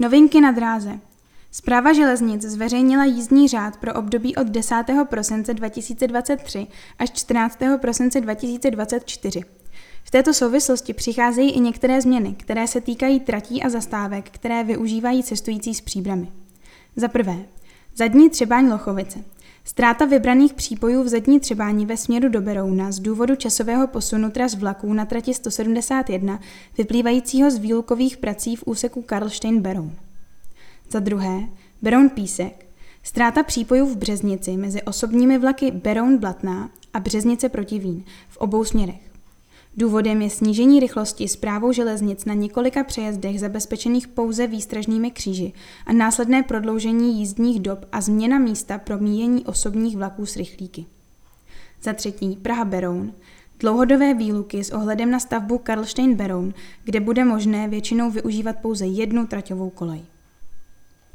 Novinky na dráze. Zpráva železnic zveřejnila jízdní řád pro období od 10. prosince 2023 až 14. prosince 2024. V této souvislosti přicházejí i některé změny, které se týkají tratí a zastávek, které využívají cestující s příbrami. Za prvé, zadní třebáň Lochovice. Ztráta vybraných přípojů v zadní třebání ve směru do Berouna z důvodu časového posunu tras vlaků na trati 171 vyplývajícího z výlukových prací v úseku Karlštejn-Beroun. Za druhé, Beroun Písek. Ztráta přípojů v Březnici mezi osobními vlaky Beroun Blatná a Březnice proti Vín v obou směrech. Důvodem je snížení rychlosti zprávou železnic na několika přejezdech zabezpečených pouze výstražnými kříži a následné prodloužení jízdních dob a změna místa pro míjení osobních vlaků s rychlíky. Za třetí Praha-Beroun. Dlouhodobé výluky s ohledem na stavbu Karlštejn-Beroun, kde bude možné většinou využívat pouze jednu traťovou kolej.